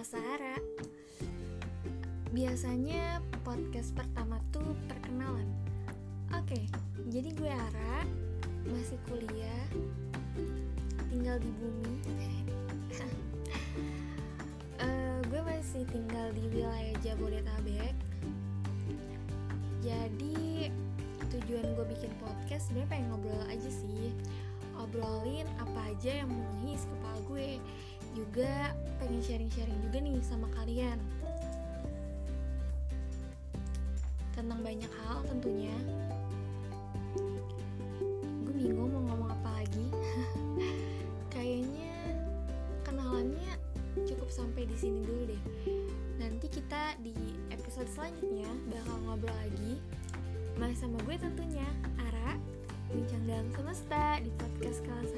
Sahara. Biasanya podcast pertama tuh perkenalan. Oke, jadi gue Ara Masih kuliah Tinggal di bumi. Uh, Gue masih tinggal di wilayah Jabodetabek. Jadi tujuan gue bikin podcast sebenarnya pengen ngobrol aja sih. Obrolin apa aja yang mengisi kepala gue juga pengen sharing-sharing juga nih sama kalian. Tentang banyak hal tentunya. Gue bingung mau ngomong apa lagi. Kayaknya kenalannya cukup sampai di sini dulu deh. Nanti kita di episode selanjutnya bakal ngobrol lagi. Masih sama gue tentunya Ara bincang dalam semesta di podcast bye